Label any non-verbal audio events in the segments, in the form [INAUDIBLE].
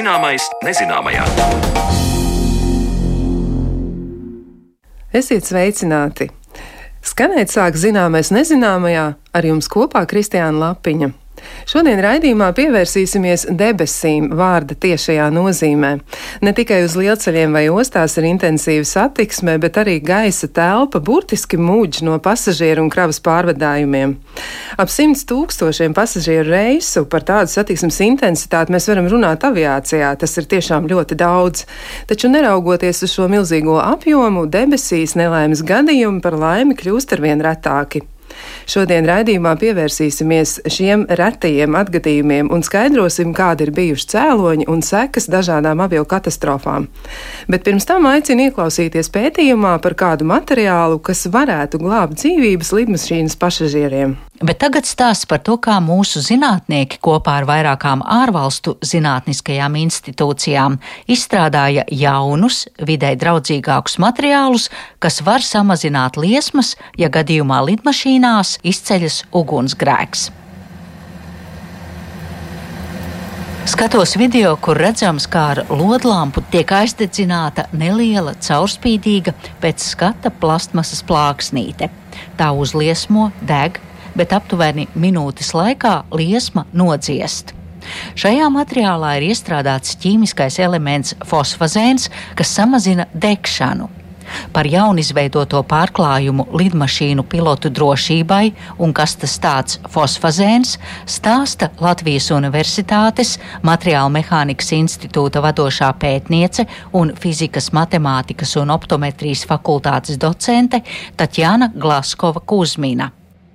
Zināmais nezināmajā. Esiet sveicināti! Skanēt sāk zināmais nezināmajā ar jums kopā Kristiāna Lapiņa. Šodien raidījumā pievērsīsimies debesīm vārda tiešajā nozīmē. Ne tikai uz lielceļiem vai ostās ir intensīva satiksme, bet arī gaisa telpa burtiski mūģ no pasažieru un kravas pārvadājumiem. Ap simts tūkstošiem pasažieru reisu par tādu satiksmes intensitāti mēs varam runāt aviācijā. Tas ir tiešām ļoti daudz. Taču neraugoties uz šo milzīgo apjomu, debesīs nelaimes gadījumi par laimi kļūst arvien retāki. Šodien raidījumā pievērsīsimies šiem retajiem atgadījumiem un skaidrosim, kādi ir bijuši cēloņi un sekas dažādām avio katastrofām. Bet pirms tam aicinu ieklausīties pētījumā par kādu materiālu, kas varētu glābt dzīvības lidmašīnas pasažieriem. Bet tagad stāsts par to, kā mūsu zinātnieki kopā ar vairākām ārvalstu zinātniskajām institūcijām izstrādāja jaunus, vidē draudzīgākus materiālus, kas var samazināt liesmas, ja gadījumā lidmašīnās izceļas ugunsgrēks. Skatos video, kur redzams, kā ar lodlampu tiek aizdedzināta neliela, caurspīdīga, pēc skata plastmasas plāksnīte. Tā uzliesmo, deg, bet aptuveni minūtes laikā liesma nodziest. Šajā materiālā ir iestrādāts ķīmiskais elements fosfazēns, kas samazina degšanu. Par jaunizveidoto pārklājumu lidmašīnu pilotu drošībai un kas tas tāds fosfazēns stāsta Latvijas Universitātes Materiāla mehānikas institūta vadošā pētniece un fizikas, matemātikas un optometrijas fakultātes docente Tatjana Glaskova Kuzmina.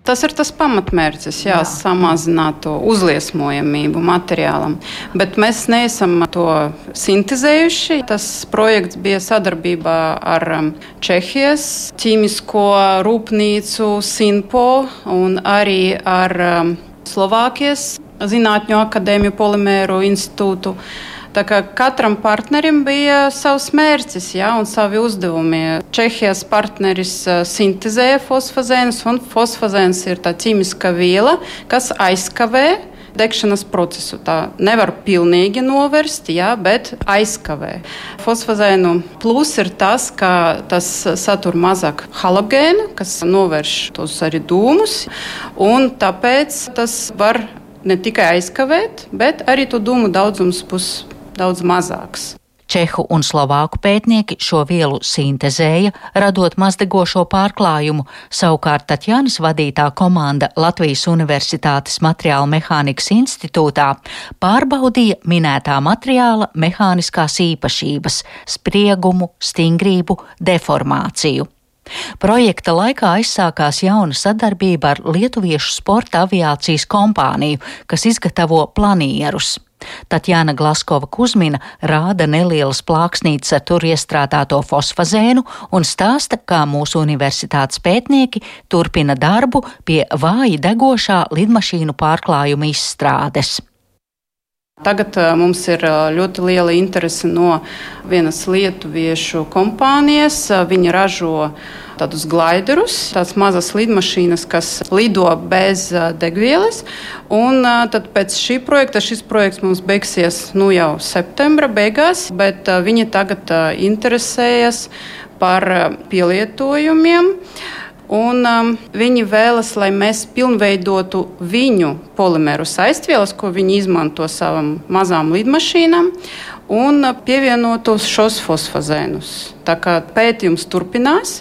Tas ir tas pamatmērķis, jā, jā. samazināt to uzliesmojamību materiālam. Bet mēs neesam to sintēzējuši. Tas projekts bija sadarbībā ar um, Čehijas ķīmisko rūpnīcu Sinpo un arī ar um, Slovākijas Zinātņu akadēmiju Polimēru institūtu. Kā katram partnerim bija savs mērķis ja, un savi uzdevumi. Čehijas partneris sintēzēja fosfazēnus, un fosfazēns ir tā ķīmiska viela, kas aizkavē degšanas procesu. Tā nevar pilnīgi novērst, jā, bet aizkavē. Fosfazēnu plus ir tas, ka tas satur mazāk halogēnu, kas novērš tos arī dūmus, un tāpēc tas var ne tikai aizkavēt, bet arī to dūmu daudzums būs daudz mazāks. Čehu un slovāku pētnieki šo vielu sintēzēja, radot mazdegošo pārklājumu, savukārt Tatjānas vadītā komanda Latvijas Universitātes Materiāla mehānikas institūtā pārbaudīja minētā materiāla mehāniskās īpašības - spriegumu, stingrību, deformāciju. Projekta laikā aizsākās jauna sadarbība ar Lietuviešu sporta aviācijas kompāniju, kas izgatavo planierus. Tatjana Glaskova Kuzmina rāda nelielas plāksnītes ar tur iestrādāto fosfazēnu un stāsta, kā mūsu universitātes pētnieki turpina darbu pie vāji degošā lidmašīnu pārklājuma izstrādes. Tagad mums ir ļoti liela interese no vienas lietuviešu kompānijas. Viņi ražo tādus glaiderus, tādas mazas lidmašīnas, kas lido bez degvielas. Un tad pēc šī projekta, šis projekts mums beigsies nu, jau septembra beigās, bet viņi tagad interesējas par pielietojumiem. Un, um, viņi vēlas, lai mēs pilnveidotu viņu polimeru saistvielas, ko viņi izmanto savām mazām lidmašīnām, un pievienotu šos fosfazēnus. Tā kā pētījums turpinās,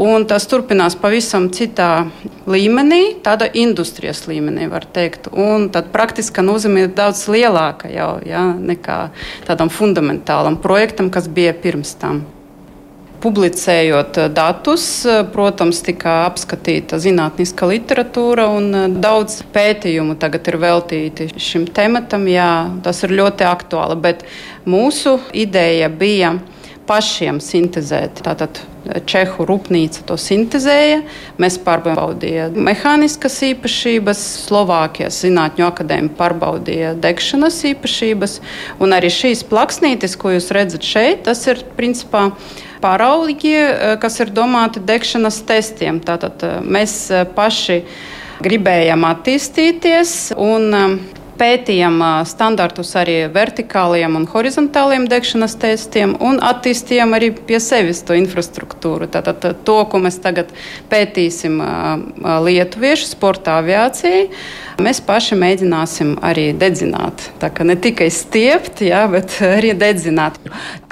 un tas turpinās pavisam citā līmenī, tāda industrijas līmenī, var teikt. Un tad praktiska nozīme ir daudz lielāka jau, ja, nekā tādam fundamentālam projektam, kas bija pirms tam publicējot eh, datus, eh, protams, tika apskatīta zinātniska literatūra un eh, daudz pētījumu tagad ir veltīti šim tematam. Jā, tas ir ļoti aktuāli, bet mūsu ideja bija pašiem sintēzēt. Tātad Čehu rūpnīca to sintēzēja, mēs pārbaudījām mehāniskas īpašības, Slovākijas Zinātņu akadēmija pārbaudīja degšanas īpašības, un arī šīs plaksnītes, ko jūs redzat šeit, tas ir principā paraugi, eh, kas ir domāti degšanas testiem. Tātad eh, mēs eh, paši gribējām attīstīties un pētījām standartus arī vertikāliem un horizontāliem degšanas testiem un attīstījām arī pie sevis to infrastruktūru. Tātad to, ko mēs tagad pētīsim lietuviešu sporta aviācijai, mēs paši mēģināsim arī dedzināt. Tā kā ne tikai stiept, jā, bet arī dedzināt.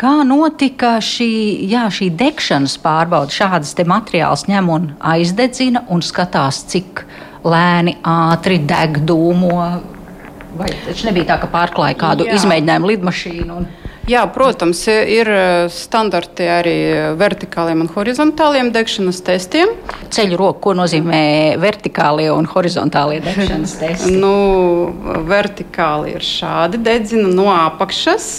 Kā notika šī, jā, šī degšanas pārbauda? Šādas materiālus ņem un aizdedzina un skatās, cik lēni, ātri deg dūmo Vai tas nebija tā, ka pārklāja kādu Jā. izmēģinājumu lidmašīnu? Un... Jā, protams, ir e, standarti arī vertikāliem un horizontāliem degšanas testiem. Ceļu roku, ko nozīmē vertikālie un horizontālie degšanas [LAUGHS] testi? nu, vertikāli ir šādi dedzina no apakšas,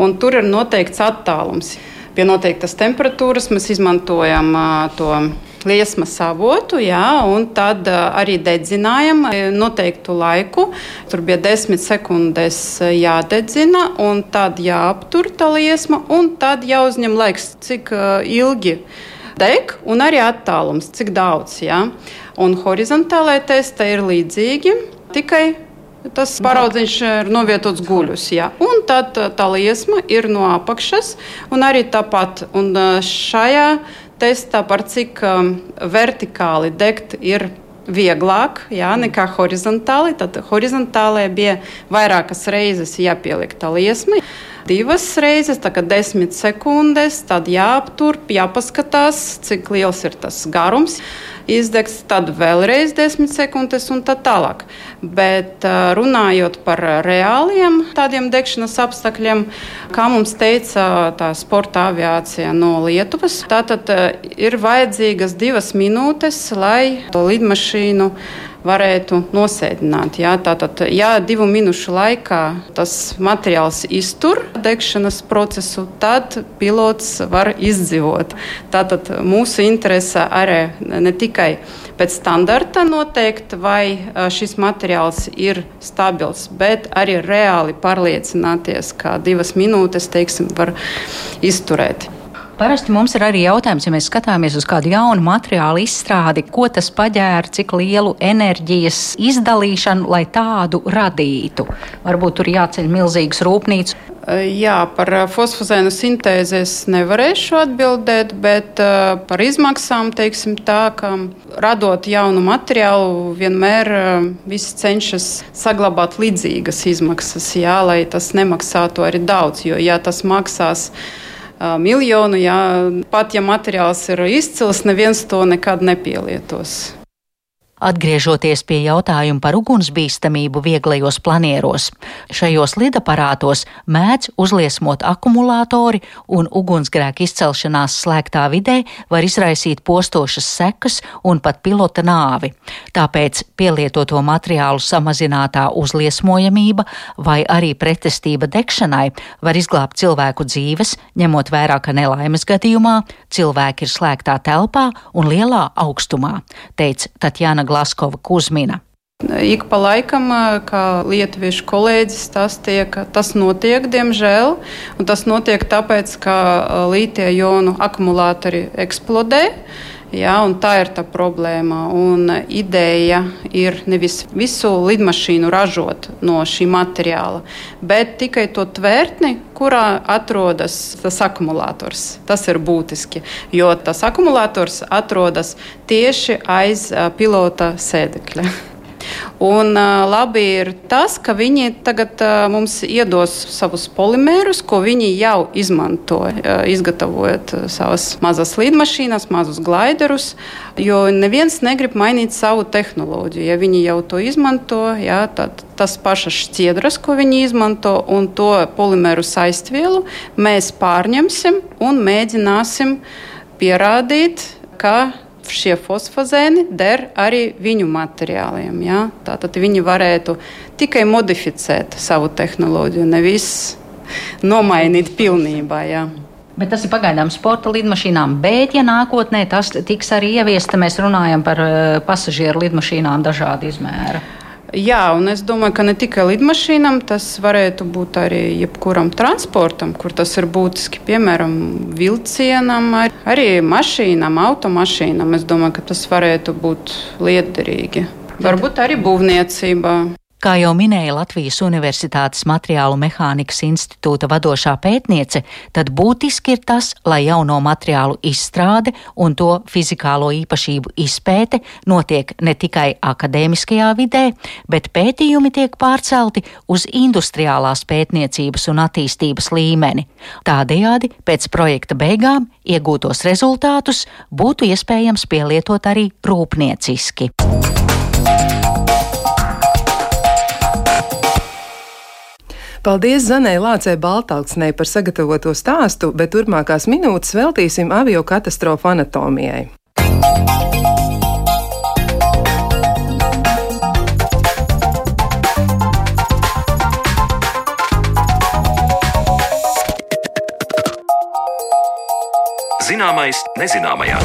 un tur ir noteikts attālums. Pie noteiktas temperatūras mēs izmantojam uh, to liesmas avotu, jā, un tad arī dedzinājam noteiktu laiku. Tur bija desmit sekundes jādedzina, un tad jāaptur tā liesma, un tad jāuzņem laiks, cik ilgi deg, un arī attālums, cik daudz. Jā. Un horizontālajā testā ir līdzīgi, tikai Tas paraudziņš ir novietots guļus. Jā. Un tad tā liesma ir no apakšas, un arī tāpat. Un šajā testā par cik um, vertikāli degt ir vieglāk jā, nekā horizontāli. Tad horizontālajā bija vairākas reizes jāpieliek tā liesma. Divas reizes, tā kā desmit sekundes, tad jāaptur, jāpaskatās, cik liels ir tas garums izdegts, tad vēlreiz desmit sekundes un tā tālāk. Bet runājot par reāliem tādiem degšanas apstākļiem, kā mums teica tā sporta aviācija no Lietuvas, tātad ir vajadzīgas divas minūtes, lai to lidmašīnu varētu nosēdināt. Jā, tātad, ja divu minūšu laikā tas materiāls iztur degšanas procesu, tad pilots var izdzīvot. Tātad mūsu interese arī ne tikai pēc standarta noteikt, vai šis materiāls ir stabils, bet arī reāli pārliecināties, ka divas minūtes teiksim, var izturēt. Parasti mums ir arī jautājums, ja mēs skatāmies uz kādu jaunu materiālu izstrādi, ko tas paģēra, cik lielu enerģijas izdalīšanu, lai tādu radītu. Varbūt tur jāceļ milzīgas rūpnīcas. Jā, par fosfozēnu sintēzi es nevarēšu atbildēt, bet par izmaksām teiksim tā, ka radot jaunu materiālu, vienmēr visi cenšas saglabāt līdzīgas izmaksas, jā, lai tas nemaksātu arī daudz, jo ja tas maksās miljonu. Jā. Pat ja materiāls ir izcils, neviens to nekad nepielietos. Atgriežoties pie jautājuma par ugunsbīstamību vieglajos planieros, šajos lidaparātos mēdz uzliesmot akumulātori un ugunsgrēku izcelšanās slēgtā vidē var izraisīt postošas sekas un pat pilota nāvi. Tāpēc pielietoto materiālu samazinātā uzliesmojamība vai arī pretestība degšanai var izglābt cilvēku dzīves, ņemot vērā, ka nelaimes gadījumā cilvēki ir slēgtā telpā un lielā augstumā, teica Tatjana Glaskova Kuzmina. Ik pa laikam, kā lietuviešu kolēģis stāstīja, ka tas notiek, diemžēl. Tas notiek tāpēc, ka lītie jonu akumulātori eksplodē. Jā, tā ir tā problēma. Un ideja ir nevis visu lidmašīnu ražot no šī materiāla, bet tikai to tvērtni, kurā atrodas tas akumulators. Tas ir būtiski, jo tas akumulators atrodas tieši aiz pilota sēdekļa. [LAUGHS] Un labi ir tas, ka viņi tagad mums iedos savus polimērus, ko viņi jau izmanto, izgatavojot savas mazas lidmašīnas, mazus glaiderus. Jo neviens negrib mainīt savu tehnoloģiju. Ja viņi jau to izmanto, jā, tad tas pašas šķiedras, ko viņi izmanto, un to polimēru saistvielu mēs pārņemsim un mēģināsim pierādīt, ka šie fosfozēni der arī viņu materiāliem. Ja? Tātad viņi varētu tikai modificēt savu tehnoloģiju, nevis nomainīt pilnībā. Ja? Bet tas ir pagaidām sporta lidmašīnām. Bet, ja nākotnē tas tiks arī ieviesta, mēs runājam par uh, pasažieru lidmašīnām dažāda izmēra. Jā, un es domāju, ka ne tikai lidmašīnām, tas varētu būt arī jebkuram transportam, kur tas ir būtiski. Piemēram, vilcienam, arī mašīnām, automašīnām. Es domāju, ka tas varētu būt liederīgi. Varbūt arī būvniecībā. Kā jau minēja Latvijas Universitātes Materiālu mehānikas institūta vadošā pētniece, tad būtiski ir tas, lai jauno materiālu izstrāde un to fizikālo īpašību izpēte notiek ne tikai akadēmiskajā vidē, bet pētījumi tiek pārcelti uz industriālās pētniecības un attīstības līmeni. Tādējādi pēc projekta beigām iegūtos rezultātus būtu iespējams pielietot arī rūpnieciski. Paldies Zanai Lācei Baltāksnei par sagatavoto stāstu, bet turpmākās minūtes veltīsim avio katastrofu anatomijai. Zināmais nezināmajā.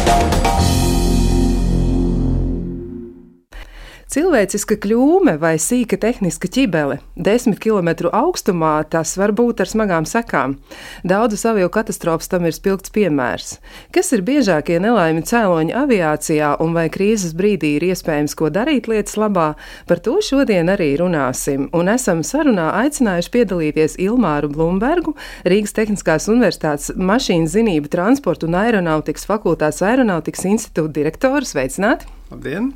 Cilvēciska kļūme vai sīka tehniska ķibele, desmit km augstumā, tas var būt ar smagām sekām. Daudzas avio katastrofas tam ir spilgts piemērs. Kas ir biežākie nelaimi cēloņi aviācijā un vai krīzes brīdī ir iespējams ko darīt lietas labā, par to šodien arī runāsim. Un esam sarunā aicinājuši piedalīties Ilmāru Blumbergu, Rīgas Tehniskās Universitātes mašīnu zinību transportu un aeronautikas fakultātes aeronautikas institūta direktoru. Sveicināti! Labdien!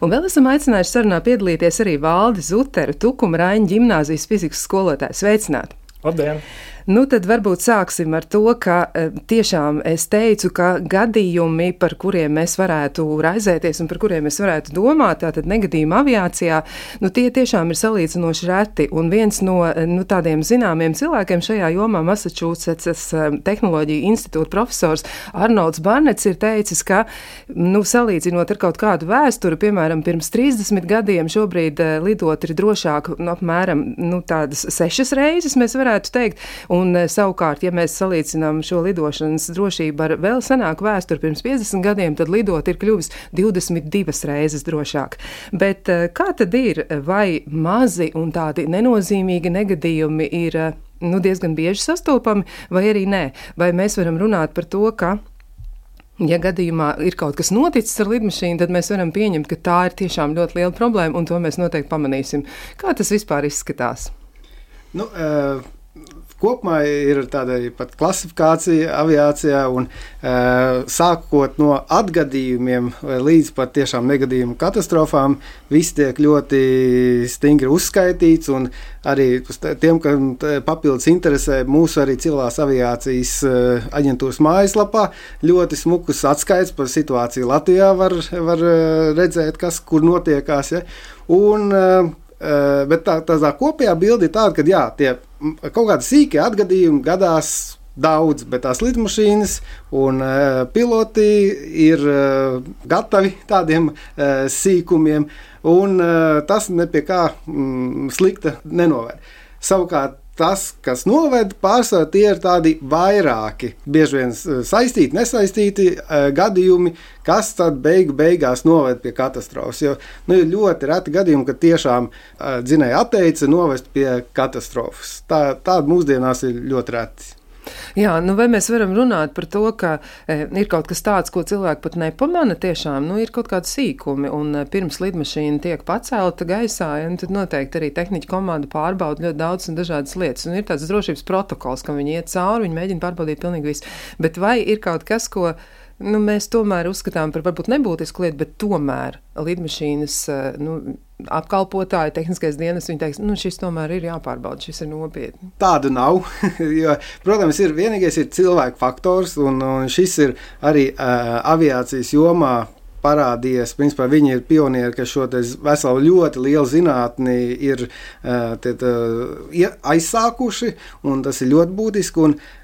Un vēl esam aicinājuši sarunā piedalīties arī Valdi Zuteru, Tukuma Raņa ģimnāzijas fizikas skolotāju. Sveicināti! Labdien! Nu, tad varbūt sāksim ar to, ka e, tiešām es teicu, ka gadījumi, par kuriem mēs varētu raizēties un par kuriem mēs varētu domāt, tātad negadījuma aviācijā, nu, tie tiešām ir salīdzinoši reti. Un viens no e, nu, tādiem zināmiem cilvēkiem šajā jomā, Massachusetts e, Tehnoloģiju institūta profesors Arnolds Barnets, ir teicis, ka, nu, salīdzinot ar kaut kādu vēsturi, piemēram, pirms 30 gadiem, šobrīd lidot ir drošāk nu, apmēram nu, tādas sešas reizes, mēs varētu teikt. Un eh, savukārt, ja mēs salīdzinām šo lidošanas drošību ar vēl senāku vēsturi pirms 50 gadiem, tad lidot ir kļuvis 22 reizes drošāk. Bet eh, kā tad ir, vai mazi un tādi nenozīmīgi negadījumi ir eh, nu, diezgan bieži sastopami, vai arī nē? Vai mēs varam runāt par to, ka Ja gadījumā ir kaut kas noticis ar lidmašīnu, tad mēs varam pieņemt, ka tā ir tiešām ļoti liela problēma, un to mēs noteikti pamanīsim. Kā tas vispār izskatās? Nu, uh, kopumā ir tāda pat klasifikācija aviācijā, un uh, sākot no atgadījumiem līdz pat tiešām negadījumu katastrofām, viss tiek ļoti stingri uzskaitīts, un arī tiem, kam papildus interesē mūsu arī civilās aviācijas uh, aģentūras mājaslapā, ļoti smukus atskaits par situāciju Latvijā var, var redzēt, kas kur notiekās. Ja? Un, bet tā, tā, tā kopējā bilde ir tāda, ka jā, tie kaut kādi sīki atgadījumi gadās daudz, bet tās lidmašīnas un uh, piloti ir uh, gatavi tādiem uh, sīkumiem, un tas ne pie kā slikta nenoved. Savukārt tas, kas noved, pārsvarā tie ir tādi vairāki, bieži vien eh, saistīti, nesaistīti uh, gadījumi, kas tad beigu beigās noved pie katastrofas. Jo nu, ir ļoti reti gadījumi, kad tiešām uh, dzinēja atteica novest pie katastrofas. Tā, tāda mūsdienās ir ļoti reti. Jā, nu vai mēs varam runāt par to, ka e, ir kaut kas tāds, ko cilvēki pat nepamana tiešām, nu ir kaut kādi sīkumi, un e, pirms lidmašīna tiek pacelta gaisā, ja, tad noteikti arī tehniķa komanda pārbauda ļoti daudz un dažādas lietas, un ir tāds drošības protokols, ka viņi iet cauri, viņi mēģina pārbaudīt pilnīgi visu, bet vai ir kaut kas, ko nu, mēs tomēr uzskatām par varbūt nebūtisku lietu, bet tomēr lidmašīnas eh, nu, apkalpotāji, tehniskais dienas, viņi teiks, nu, šis tomēr ir jāpārbauda, šis ir nopietni. Tādu nav. [LAUGHS] jo, protams, ir vienīgais ir cilvēku faktors, un, un šis ir arī uh, aviācijas jomā parādījies. Principā viņi ir pionieri, kas šo veselu ļoti lielu zinātni ir uh, tiet, uh, aizsākuši, un tas ir ļoti būtiski. Un, uh,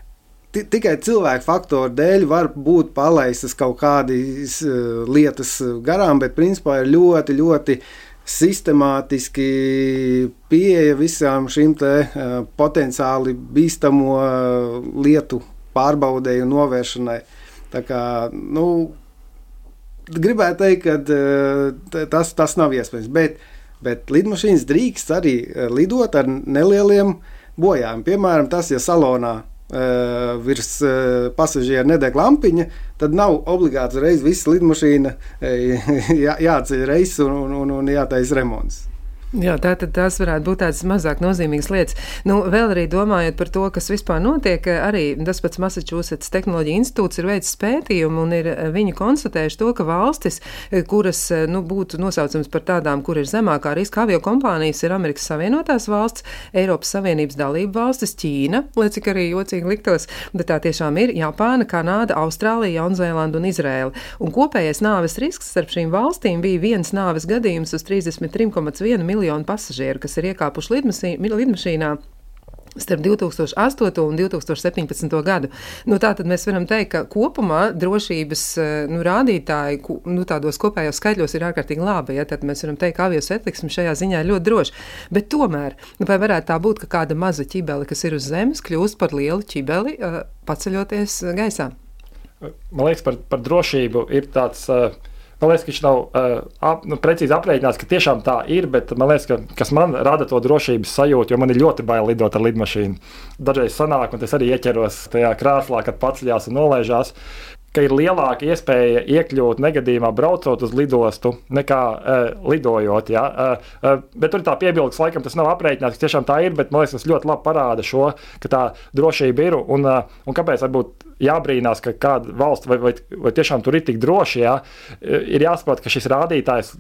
tikai cilvēku faktoru dēļ var būt palaistas kaut kādas uh, lietas garām, bet principā ir ļoti, ļoti sistemātiski pieeja visām šīm te, uh, potenciāli bīstamo uh, lietu pārbaudēju un novēršanai. Tā kā, nu, gribētu teikt, ka tas, tas nav iespējams, bet, bet lidmašīnas drīkst arī lidot ar nelieliem bojājumiem. Piemēram, tas, ja salonā virs uh, pasažiera nedeg lampiņa, tad nav obligāti uzreiz visa lidmašīna uh, [LAUGHS] jā, jāceļ reizes un, un, un jātaisa remonts. Jā, tā tad tās varētu būt tādas mazāk nozīmīgas lietas. Nu, vēl arī domājot par to, kas vispār notiek, arī tas pats Massachusetts Tehnoloģija institūts ir veicis pētījumu un ir viņi konstatējuši to, ka valstis, kuras nu, būtu nosaucams par tādām, kur ir zemākā riska avio kompānijas, ir Amerikas Savienotās valsts, Eiropas Savienības dalība valstis, Ķīna, lai cik arī jocīgi liktos, bet tā tiešām ir Japāna, Kanāda, Austrālija, Jaunzēlanda un Izrēla. Un kopējais nāves risks starp šīm valstīm bija viens nāves gadījums uz 33,1 miljonu miljonu pasažieru, kas ir iekāpuši lidmašīnā starp 2008 un 2017 gadu. Nu, tā tad mēs varam teikt, ka kopumā drošības nu, rādītāji nu, tādos kopējos skaitļos ir ārkārtīgi labi. Ja? Tad mēs varam teikt, ka avio satiksme šajā ziņā ir ļoti droša. Bet tomēr, nu, vai varētu tā būt, ka kāda maza ķibele, kas ir uz zemes, kļūst par lielu ķibeli, paceļoties gaisā? Man liekas, par, par drošību ir tāds. Uh, Man liekas, ka viņš nav uh, ap, nu, precīzi aprēķināts, ka tiešām tā ir, bet man liekas, ka kas man rada to drošības sajūtu, jo man ir ļoti bail lidot ar lidmašīnu. Dažreiz sanāk, un es arī ieķeros tajā krāslā, kad paceļās un nolaižās ka ir lielāka iespēja iekļūt negadījumā, braucot uz lidostu, nekā uh, lidojot. Ja? Uh, uh, bet tur ir tā piebildes, laikam tas nav aprēķināts, ka tiešām tā ir, bet man liekas, tas ļoti labi parāda šo, ka tā drošība ir un, uh, un kāpēc varbūt jābrīnās, ka kāda valsts vai, vai, vai tiešām tur ir tik droši. Jā, ir jāsaprot, ka šis rādītājs,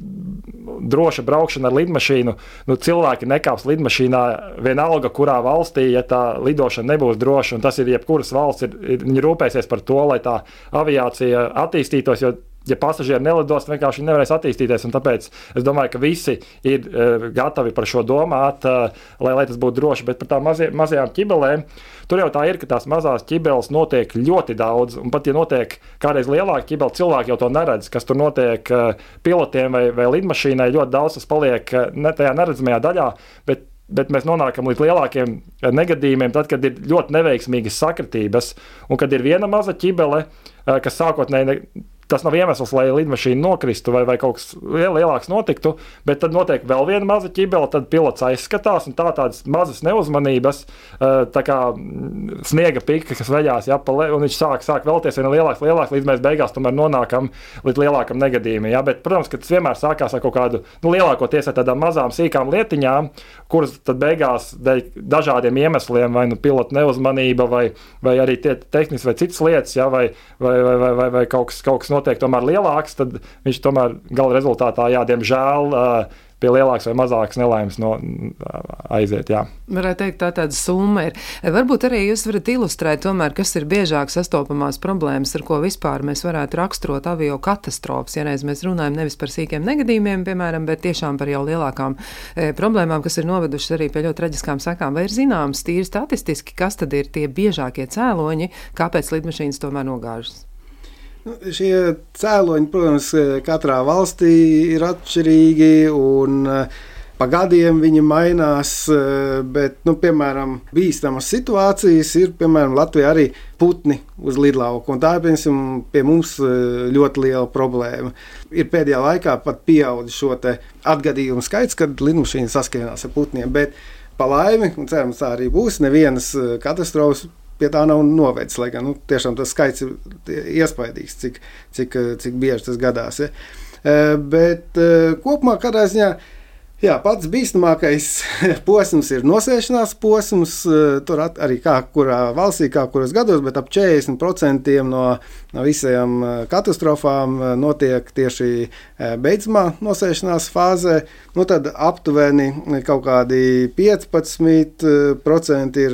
droša braukšana ar lidmašīnu, nu, cilvēki nekāps lidmašīnā vienalga, kurā valstī, ja tā lidošana nebūs droša. Tas ir jebkuras valsts, ir, ir, viņi rūpēsies par to, lai tā aviācija attīstītos. Ja pasažieri nelidos, vienkārši nevarēs attīstīties. Tāpēc es domāju, ka visi ir uh, gatavi par šo domāt, uh, lai, lai tas būtu droši. Bet par tām mazie, mazajām ķibelēm, uh, Tur jau tā ir, ka tās mazās ķibeles notiek ļoti daudz, un pat ja notiek kādreiz lielāka ķibele, cilvēki jau to neredz, kas tur notiek eh, pilotiem vai, vai lidmašīnai. Ļoti daudz tas paliek eh, ne tajā neredzamajā daļā, bet bet mēs nonākam līdz lielākiem negadījumiem, tad, kad ir ļoti neveiksmīgas sakritības, un kad ir viena maza ķibele, kas sākotnēji tas nav iemesls, lai lidmašīna nokristu vai, vai kaut kas lielāks notiktu, bet tad notiek vēl viena maza ķibele, tad pilots aizskatās un tā tādas mazas neuzmanības, tā kā mm, sniega pika, kas veļās, ja, un viņš sāk, sāk vēlties vien lielāks, lielāks, līdz mēs beigās tomēr nonākam līdz lielākam negadījumam. Ja, bet, protams, ka tas vienmēr sākās ar kaut kādu nu, lielākoties ar tādām mazām, sīkām lietiņām, kuras tad beigās dēļ dažādiem iemesliem, vai nu pilota neuzmanība, vai, vai arī tehnisks vai citas lietas, ja, vai, vai, vai, vai, vai, vai kaut kas, kaut kas notiek tomēr lielāks, tad viņš tomēr gala rezultātā, jā, diemžēl, pie lielākas vai mazākas nelaimes no, aiziet. Jā. Varētu teikt, tā tāda summa ir. Varbūt arī jūs varat ilustrēt, tomēr, kas ir biežāk sastopamās problēmas, ar ko vispār mēs varētu raksturot avio katastrofas. Ja reiz mēs runājam nevis par sīkiem negadījumiem, piemēram, bet tiešām par jau lielākām e, problēmām, kas ir novedušas arī pie ļoti traģiskām sekām. Vai ir zināms, tīri statistiski, kas tad ir tie biežākie cēloņi, kāpēc lidmašīnas tomēr nogāžas? Nu, šie cēloņi, protams, katrā valstī ir atšķirīgi. Un, eh, Pa gadiem viņi mainās, eh, bet, nu, piemēram, bīstamas situācijas ir, piemēram, Latvijā arī putni uz lidlauku. Tā ir piemēram, pie mums eh, ļoti liela problēma. Ir pēdējā laikā pat pieaudzis šo atgadījumu skaits, kad lidmašīna saskaņās ar putniem. Bet, pa laimi, un cerams, tā arī būs, nevienas katastrofas pie tā nav novedis. Lai gan nu, tiešām tas skaits ir iespaidīgs, cik, cik, cik bieži tas gadās. Ja. E, bet e, kopumā, kādā ziņā, jā, pats bīstamākais [LAUGHS] posms ir nosēšanās posms. E, tur arī kā kurā valstī, kā kuros gados, bet ap 40% no, no visām katastrofām notiek tieši beidzamā nosēšanās fāzē. Nu, tad aptuveni kaut kādi 15% ir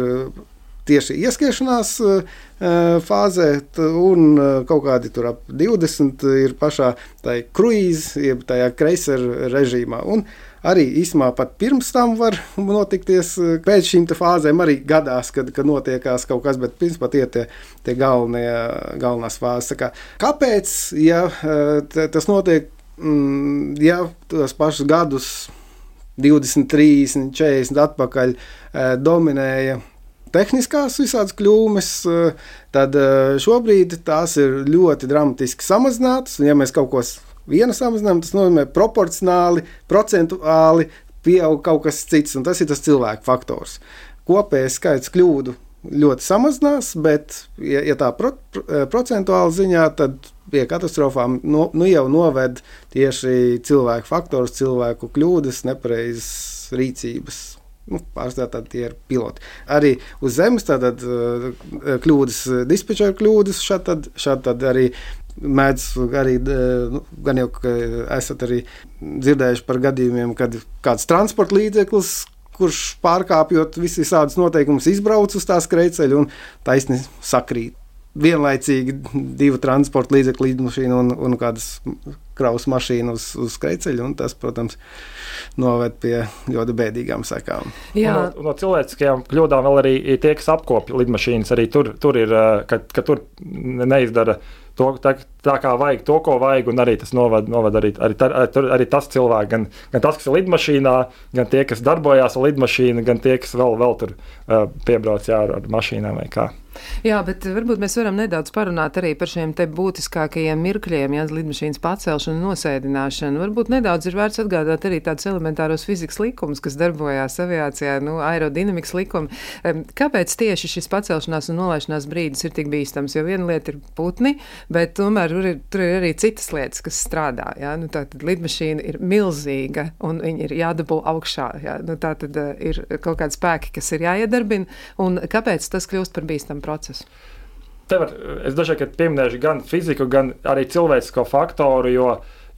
tieši ieskiešanās eh, fāzē, un eh, kaut kādi tur ap 20 ir pašā tajā kruīzā, jeb tajā kreiseru režīmā. Un arī īsumā pat pirms tam var notikties, eh, pēc šīm fāzēm arī gadās, kad, kad notiekās kaut kas, bet principā tie ir tie, tie galvenie, galvenās fāzes. Kā, kāpēc, ja tas notiek, mm, ja tos pašus gadus 20, 30, 40 atpakaļ dominēja tehniskās visādas kļūmes, eh, tad eh, šobrīd tās ir ļoti dramatiski samazinātas. Ja mēs kaut ko vienu samazinām, tas nozīmē proporcionāli, procentuāli pieaug kaut kas cits, un tas ir tas cilvēku faktors. Kopējais skaits kļūdu ļoti samazinās, bet, ja, ja tā pro, eh, procentuāli ziņā, tad pie katastrofām no, nu jau noved tieši cilvēku faktors, cilvēku kļūdas, nepareizas rīcības. Nu, Pārstāvā tie ir piloti. Arī uz zemes tātad, kļūdas, dispečera kļūdas, šādi, šādi arī mēdz arī, nu, gan jau esat arī dzirdējuši par gadījumiem, kad kāds transporta līdzeklis kurš pārkāpjot visas noteikumus, izbrauc uz tās krēceļa un taisni sakrīt. Vienlaicīgi divu transporta līdzekļu, lidmašīnu un, un kādas kravas mašīnu uz, uz krēceļa. Tas, protams, noved pie ļoti bēdīgām sekām. No, no cilvēciskajām kļūdām vēl arī tie, kas apkopja lidmašīnas, arī tur, tur ir, ka, ka tur neizdara to, tā, tā kā vajag, to, ko vajag, un arī tas novada, novada arī, arī, arī, arī tas cilvēks, gan, gan tas, kas ir lidmašīnā, gan tie, kas darbojās ar lidmašīnu, gan tie, kas vēl, vēl tur uh, piebrauc jā, ar, ar mašīnām vai kā. Jā, bet varbūt mēs varam nedaudz parunāt arī par šiem te būtiskākajiem mirkļiem, ja lidmašīnas pacelšanu, nosēdināšanu. Varbūt nedaudz ir vērts atgādāt arī tādus elementāros fizikas likumus, kas darbojās aviācijā, nu, aerodinamikas likumi. Kāpēc tieši šis pacelšanās un nolaišanās brīdis ir tik bīstams? Jo viena lieta ir putni, bet tomēr tur ir, tur ir arī citas lietas, kas strādā. Ja? Nu, tā tad lidmašīna ir milzīga un viņi ir jādabū augšā. Ja? Nu, tā tad uh, ir kaut kādi spēki, kas ir jāiedarbina. Un kāpēc tas kļūst par bīstamu procesu? Te var, es dažkārt pieminēšu gan fiziku, gan arī cilvēcisko faktoru, jo,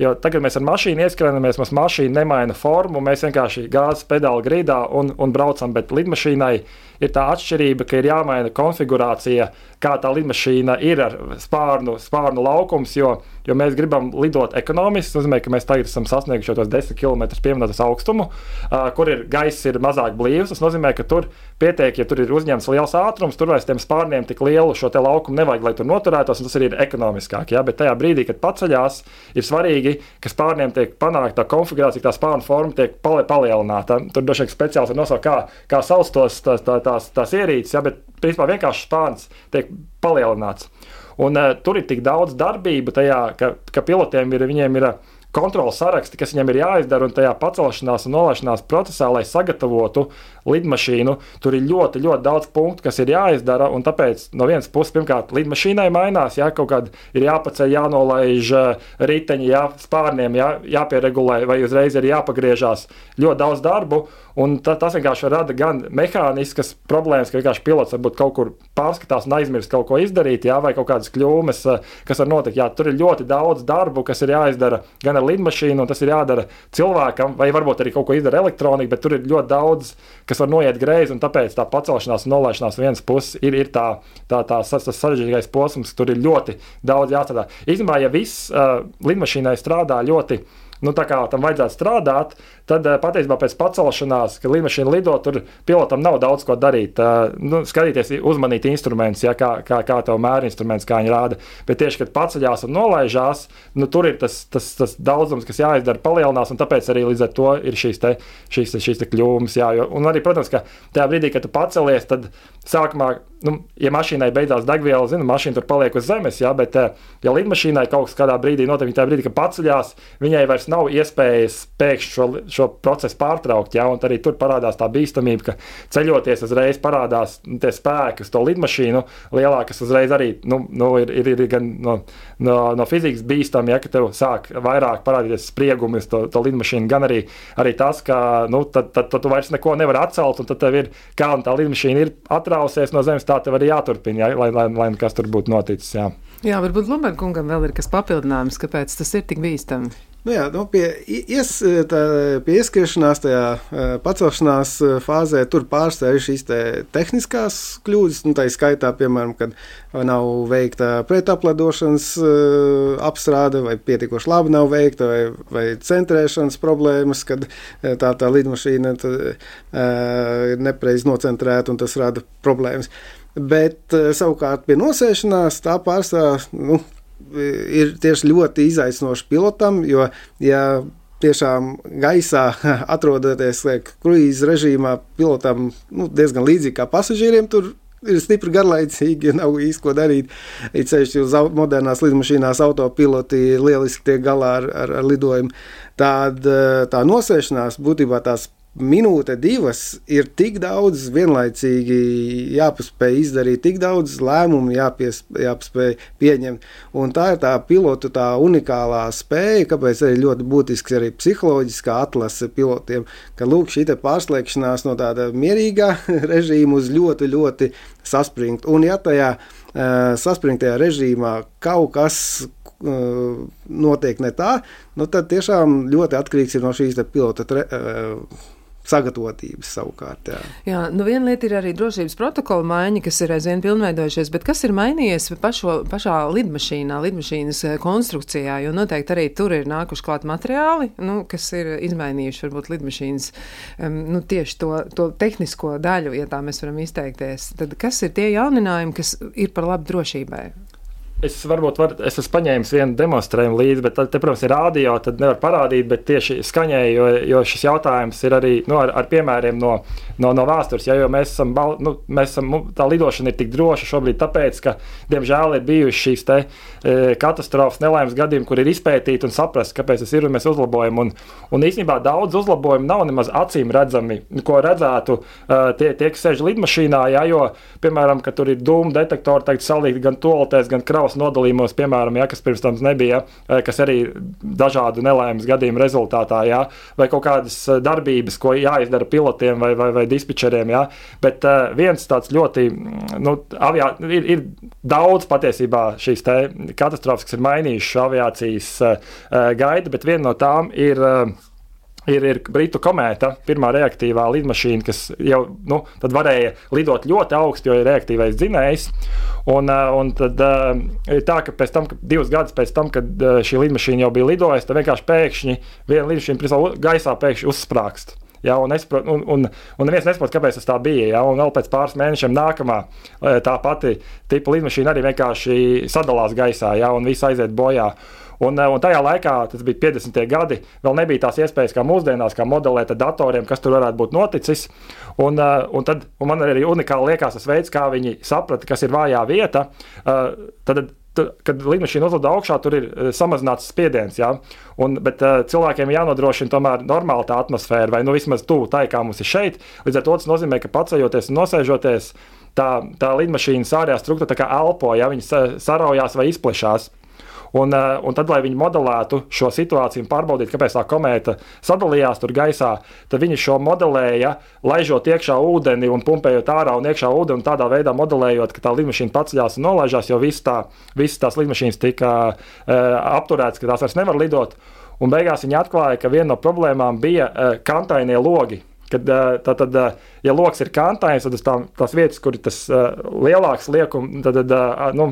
jo tagad mēs ar mašīnu ieskrēnamies, mums mašīna nemaina formu, mēs vienkārši gāzes pedāli grīdā un, un braucam, bet lidmašīnai ir tā atšķirība, ka ir jāmaina konfigurācija, kā tā lidmašīna ir ar spārnu, spārnu laukums, jo, jo mēs gribam lidot ekonomiski. Tas nozīmē, ka mēs tagad esam sasnieguši tos 10 km pieminētas augstumu, uh, kur ir gaiss ir mazāk blīvs. Tas nozīmē, ka tur pietiek, ja tur ir uzņemts liels ātrums, tur vairs tiem spārniem tik lielu šo laukumu nevajag, lai tur noturētos, un tas arī ir ekonomiskāk. Ja? Bet tajā brīdī, kad paceļās, ir svarīgi, ka spārniem tiek panākta konfigurācija, tā spārnu forma tiek palielināta. Tur droši vien speciāls ir nosaukt, kā, kā sauc tos, tā, tā, tās, tās ierīces, ja, bet principā vienkārši spārns tiek palielināts. Un, uh, tur ir tik daudz darbību tajā, ka, ka pilotiem ir, ir uh, kontrols saraksti, kas viņam ir jāizdara, un tajā pacelšanās un nolaišanās procesā, lai sagatavotu lidmašīnu, tur ir ļoti, ļoti daudz punktu, kas ir jāizdara. Tāpēc no vienas puses, pirmkārt, lidmašīnai mainās, ja kaut kāda ir jāpaceļ, jānolaiž eh, riteņi, jā, spārniem, jā, jāpieregulē, vai uzreiz ir jāpagriežās. Ļoti daudz darbu, un ta, tas vienkārši rada gan mehāniskas problēmas, ka vienkārši pilots varbūt kaut kur pārskatās un aizmirst kaut ko izdarīt, jā, vai kaut kādas kļūmes, eh, kas var notikt. Jā, tur ir ļoti daudz darbu, kas ir jāizdara gan ar lidmašīnu, un tas ir jādara cilvēkam, vai varbūt arī kaut ko izdara elektronika, bet tur ir ļoti daudz, kas var noiet greizi, un tāpēc tā pacelšanās un nolaišanās vienas puses ir, ir tā, tā, tā, tas sarežģītais posms, tur ir ļoti daudz jāstrādā. Īstenībā, ja viss uh, lidmašīnai strādā ļoti nu, tā kā tam vajadzētu strādāt, tad eh, patiesībā pēc pacelšanās, kad lidmašīna lido, tur pilotam nav daudz ko darīt. Eh, nu, skatīties, uzmanīt instrumentus, ja, kā, kā, kā tev mēra instruments, kā viņi rāda. Bet tieši, kad paceļās un nolaižās, nu, tur ir tas, tas, tas daudzums, kas jāizdara, palielinās, un tāpēc arī līdz ar to ir šīs, te, šīs, šīs te kļūmes. Jā, jo, un arī, protams, ka tajā brīdī, kad tu pacelies, tad sākumā nu, ja mašīnai beidzās degviela, zinu, mašīna tur paliek uz zemes, jā, bet, eh, ja lidmašīnai kaut kādā brīdī notiek, tajā brīdī, kad paceļās, viņai vairs nav iespējas pēkšņi šo, šo procesu pārtraukt, jā, un arī tur parādās tā bīstamība, ka ceļoties uzreiz parādās nu, tie spēki uz to lidmašīnu lielākas, kas uzreiz arī nu, nu, ir, ir, ir gan no, no, no fizikas bīstami, ja, ka tev sāk vairāk parādīties spriegumi uz to, to lidmašīnu, gan arī, arī tas, ka nu, tad, tad, tad tu vairs neko nevari atcelt, un tad tev ir kā tā lidmašīna ir atrausies no zemes tā tev arī jāturpina, jā, lai, lai, lai kas tur būtu noticis. Jā, jā varbūt Lumerkungam vēl ir kas papildinājums, kāpēc tas ir tik bīstami. Nu jā, nu pie, ies, tā, pie ieskriešanās, tajā pacelšanās fāzē, tur pārstāv šīs te tehniskās kļūdas. Nu, tā ir skaitā, piemēram, kad nav veikta pretapladošanas apstrāde, vai pietiekoši labi nav veikta, vai, vai centrēšanas problēmas, kad tā, tā lidmašīna ir nepareizi nocentrēta un tas rada problēmas. Bet savukārt pie nosēšanās tā pārstāv. Nu, ir tieši ļoti izaicinoši pilotam, jo, ja tiešām gaisā [LAUGHS] atrodoties kruīzes režīmā, pilotam nu, diezgan līdzīgi kā pasažieriem. Tur ir stipri garlaicīgi, nav īsti ko darīt. Ir ceļš uz modernās lidmašīnās, autopiloti lieliski tiek galā ar, ar, ar lidojumu. Tāda tā nosēšanās būtībā tās minūte, divas ir tik daudz vienlaicīgi jāpaspēj izdarīt, tik daudz lēmumu jāpies, jāpaspēj pieņemt. Un tā ir tā pilotu tā unikālā spēja, kāpēc arī ļoti būtisks arī psiholoģiskā atlase pilotiem, ka lūk šī pārslēgšanās no tāda mierīgā [LAUGHS] režīma uz ļoti, ļoti saspringtu. Un ja tajā uh, saspringtajā režīmā kaut kas uh, notiek ne tā, nu tad tiešām ļoti atkarīgs ir no šīs pilota. Tre, uh, sagatavotības savukārt. Jā, jā nu viena lieta ir arī drošības protokola maiņa, kas ir aizvien pilnveidojušies, bet kas ir mainījies pašo, pašā lidmašīnā, lidmašīnas eh, konstrukcijā, jo noteikti arī tur ir nākuši klāt materiāli, nu, kas ir izmainījuši varbūt lidmašīnas um, nu, tieši to, to tehnisko daļu, ja tā mēs varam izteikties. Tad kas ir tie jauninājumi, kas ir par labu drošībai? Es varbūt var, es esmu paņēmis vienu demonstrējumu līdzi, bet te, protams, ir rādio, tad nevar parādīt, bet tieši skaņēji, jo, jo šis jautājums ir arī nu, ar, ar piemēriem no, no, no vēstures. Ja, mēs esam, nu, mēs esam, tā lidošana ir tik droša šobrīd, tāpēc, ka, diemžēl, ir bijušas šīs te, e, katastrofas, nelaimes gadījumi, kur ir izpētīti un saprast, kāpēc tas ir un mēs uzlabojam. Un, un īstenībā daudz uzlabojumu nav nemaz acīm redzami, ko redzētu uh, tie, tie, kas sēž lidmašīnā, ja, jo, piemēram, tur ir dūmu detektori, tagad salīti gan toaletēs, gan kravas savos nodalījumos, piemēram, ja, kas pirms tam nebija, eh, kas arī dažādu nelaimes gadījumu rezultātā, ja, vai kaut kādas eh, darbības, ko jāizdara pilotiem vai, vai, vai dispečeriem. Ja. Bet uh, viens tāds ļoti, mm, nu, aviā, ir, ir daudz patiesībā šīs katastrofas, kas ir mainījušas aviācijas gaita, bet viena no tām ir. Uh, ir, ir Britu komēta, pirmā reaktīvā lidmašīna, kas jau nu, varēja lidot ļoti augstu, jo ir reaktīvais dzinējs. Un, eh, un tad eh, ir tā, ka pēc tam, ka divus gadus pēc tam, kad eh, šī lidmašīna jau bija lidojusi, tad vienkārši pēkšņi viena lidmašīna gaisā pēkšņi uzsprāgst. Ja, un, saprot, un, un, un neviens nesaprot, kāpēc tas tā bija. Ja, un vēl pēc pāris mēnešiem nākamā tā pati tipa lidmašīna arī vienkārši sadalās gaisā, ja, un viss aiziet bojā. Un, eh, un tajā laikā, tas bija 50. gadi, vēl nebija tās iespējas, kā mūsdienās, kā modelēt ar datoriem, kas tur varētu būt noticis. Un, eh, un, tad, un man arī unikāli liekas tas veids, kā viņi saprata, kas ir vājā vieta. Eh, tad, kad lidmašīna uzlido augšā, tur ir samazināts spiediens. Ja? Un, bet uh, cilvēkiem jānodrošina tomēr normāla tā atmosfēra, vai nu vismaz tuvu tai, kā mums ir šeit. Līdz ar to tas nozīmē, ka paceļoties un nosēžoties, tā, tā lidmašīnas ārējā struktūra elpo, ja viņi saraujās vai izplešās. Un, eh, un tad, lai viņi modelētu šo situāciju un pārbaudītu, kāpēc tā komēta sadalījās tur gaisā, tad viņi šo modelēja, laižot iekšā ūdeni un pumpējot ārā un iekšā ūdeni, un tādā veidā modelējot, ka tā lidmašīna paceļās un nolaižās, jo visas tā, viss tās lidmašīnas tika uh, apturētas, ka tās vairs nevar lidot. Un beigās viņi atklāja, ka viena no problēmām bija uh, kantainie logi. Kad, tā tad, ja lokus ir kantains, tad tā, tās vietas, kur ir tas lielāks liekums, tad nu,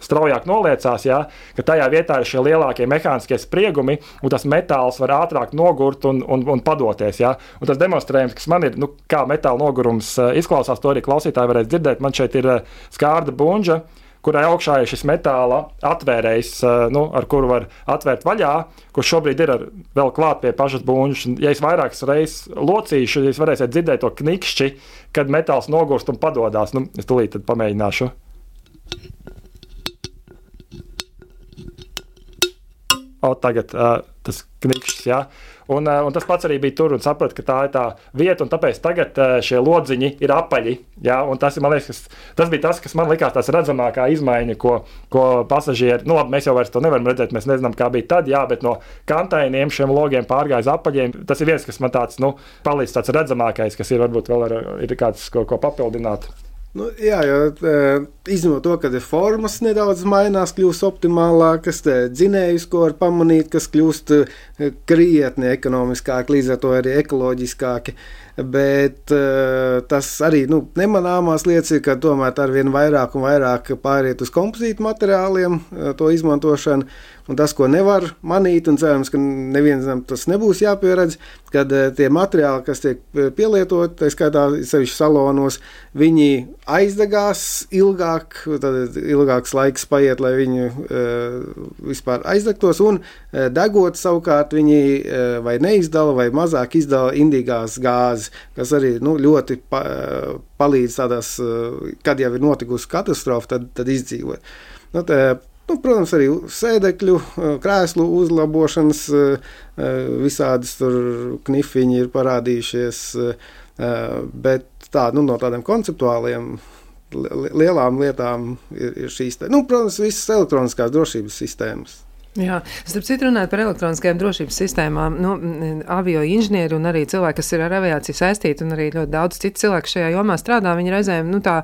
straujāk noliecās, ja, ka tajā vietā ir šie lielākie mehāniskie spriegumi, un tas metāls var ātrāk nogurt un, un, un padoties. Ja. Un tas demonstrējums, kas man ir, nu, kā metāla nogurums eh, izklausās, to arī klausītāji varēs dzirdēt. Man šeit ir eh, skārda buļģa kurai augšā ir šis metāla atvērējs, eh, nu, ar kuru var atvērt vaļā, kurš šobrīd ir vēl klāt pie pašas būņas. Ja es vairākas reizes locīšu, jūs varēsiet dzirdēt to knikšķi, kad metāls nogurst un padodas. Nu, es tūlīt pamēģināšu. O, tagad uh, tas knikšķis. Ja? Un, uh, un tas pats arī bija tur, un sapratu, ka tā ir tā vieta, un tāpēc tagad uh, šie lodziņi ir apaļi. Ja? Tas, liekas, tas bija tas, kas man likās tas redzamākā izmaiņa, ko, ko pasažieri, nu labi, mēs jau vairs to nevaram redzēt, mēs nezinām, kā bija tad, jā, bet no kantainiem šiem logiem pārgāja uz apaļiem. Tas ir viens, kas man tāds, nu, palīdz tāds redzamākais, kas ir varbūt vēl ar, ir kāds, ko, ko papildināt. Nu, jā, jo izņemot to, ka formas nedaudz mainās, kļūst optimālākas, dzinējus, ko var pamanīt, kas kļūst krietni ekonomiskāki, līdz ar to arī ekoloģiskāki. Bet tas arī nu, nemanāmās lietas ir, ka tomēr ar vien vairāk un vairāk pāriet uz kompozītu materiāliem, to izmantošanu. Un tas, ko nevar manīt, un cerams, ka nevienam tas nebūs jāpieredz, kad tie materiāli, kas tiek pielietoti, tā skaitā sevišķi salonos, viņi aizdegās ilgāk, tad ilgāks laiks paiet, lai viņi vispār aizdegtos, un degot savukārt viņi vai neizdala, vai mazāk izdala indīgās gāzes, kas arī nu, ļoti pa, palīdz tādās, kad jau ir notikusi katastrofa, tad, tad izdzīvot. Nu, tā, Nu, protams, arī sēdekļu, krēslu uzlabošanas, visādas knifiņi ir parādījušies. Bet tā, nu, no tādiem konceptuāliem lielām lietām ir, ir šīs, nu, protams, visas elektroniskās drošības sistēmas. Jā, starp citu, runājot par elektroniskajām drošības sistēmām, nu, avio inženieri un arī cilvēki, kas ir ar aviāciju saistīti, un arī ļoti daudz citu cilvēku šajā jomā strādā, viņi reizēm nu, tā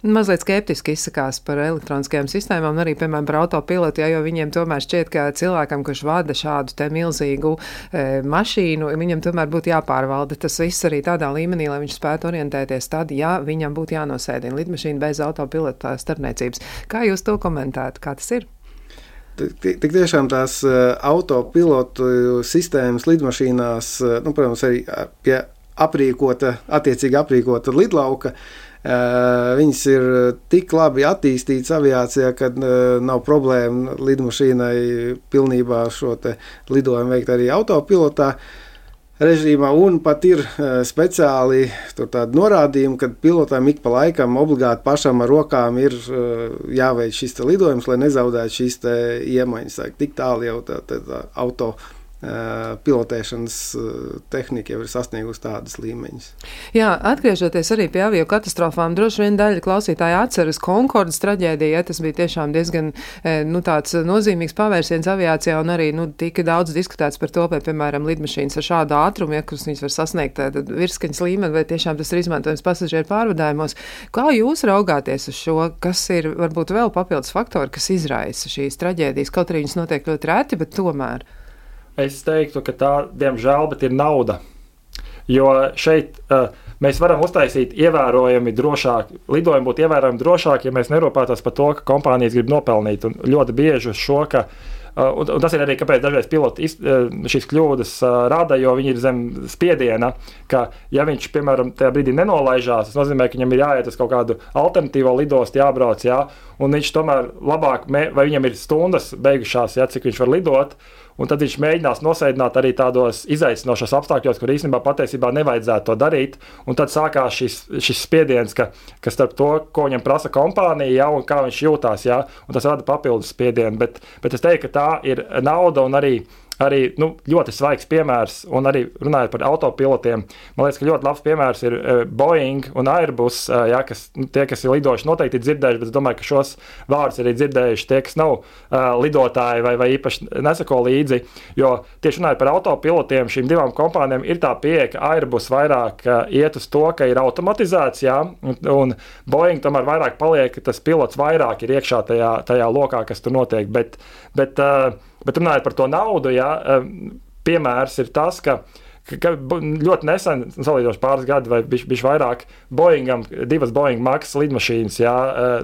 mazliet skeptiski izsakās par elektroniskajām sistēmām, arī, piemēram, par autopilotu, ja, jo viņiem tomēr šķiet, ka cilvēkam, kurš vada šādu te milzīgu e, mašīnu, viņam tomēr būtu jāpārvalda tas viss arī tādā līmenī, lai viņš spētu orientēties tad, ja viņam būtu jānosēdina lidmašīna bez autopilota starpniecības. Kā jūs to komentētu? Kā tas ir? Tik tiešām tās eh, autopilotu sistēmas lidmašīnās, eh, nu, protams, arī pie aprīkota, attiecīgi aprīkota lidlauka, eh, viņas ir tik labi attīstītas aviācijā, ka nav problēma lidmašīnai pilnībā šo lidojumu veikt arī autopilotā režīmā, un pat ir uh, speciāli norādījumi, ka pilotam ik pa laikam obligāti pašam ar rokām ir uh, jāveic šis lidojums, lai nezaudētu šīs iemaņas. Tik tālu jau tā, tā, tā auto pilotēšanas tehnika jau ir sasniegusi tādas līmeņus. Jā, atgriežoties arī pie avio katastrofām, droši vien daļa klausītāja atceras Konkordas traģēdiju. Ja, tas bija tiešām diezgan nu, nozīmīgs pavērsiens aviācijā un arī nu, tika daudz diskutēts par to, vai, piemēram, lidmašīnas ar šādu ātrumu, ja, kuras viņas var sasniegt virskaņas līmeni, vai tiešām tas ir izmantojams pasažieru pārvadājumos. Kā jūs raugāties uz šo, kas ir varbūt vēl papildus faktori, kas izraisa šīs traģēdijas, kaut arī viņas notiek ļoti reti, bet tomēr? Es teiktu, ka tā, diemžēl, ir nauda. Jo šeit uh, mēs varam uztaisīt ievērojami drošāk, lidojumi būtu ievērojami drošāki, ja mēs nerūpētos par to, ka kompānijas grib nopelnīt. Un ļoti bieži uz šo, ka Uh, un, un tas ir arī kāpēc dažreiz piloti iz, uh, šīs kļūdas uh, rada, jo viņi ir zem spiediena, ka, ja viņš, piemēram, tajā brīdī nenolaižās, tas nozīmē, ka viņam ir jāiet uz kaut kādu alternatīvo lidostu, jābrauc, jā, un viņš tomēr labāk, vai viņam ir stundas beigušās, jā, cik viņš var lidot. Un tad viņš mēģinās nosēdināt arī tādos izaicinošos apstākļos, kur īstenībā patiesībā nevajadzētu to darīt. Un tad sākās šis, šis spiediens, ka, ka starp to, ko viņam prasa kompānija, ja, un kā viņš jūtās, ja, un tas rada papildus spiedienu. Bet, bet es teiktu, ka tā ir nauda un arī arī nu, ļoti svaigs piemērs, un arī runājot par autopilotiem, man liekas, ka ļoti labs piemērs ir uh, Boeing un Airbus. Uh, jā, kas, nu, tie, kas ir lidojuši, noteikti ir dzirdējuši, bet es domāju, ka šos vārdus arī dzirdējuši tie, kas nav uh, lidotāji vai, vai īpaši nesako līdzi. Jo tieši runājot par autopilotiem, šīm divām kompānijām ir tā pieeja, ka Airbus vairāk uh, iet uz to, ka ir automatizēts, jā, un, un Boeing tomēr vairāk paliek, ka tas pilots vairāk ir iekšā tajā, tajā lokā, kas tur notiek. Bet, bet, uh, Bet runājot par to naudu, jā, piemērs ir tas, ka ka ļoti nesen, salīdzinoši pāris gadi vai bišķi vairāk, Boeingam, divas Boeing maksas lidmašīnas jā,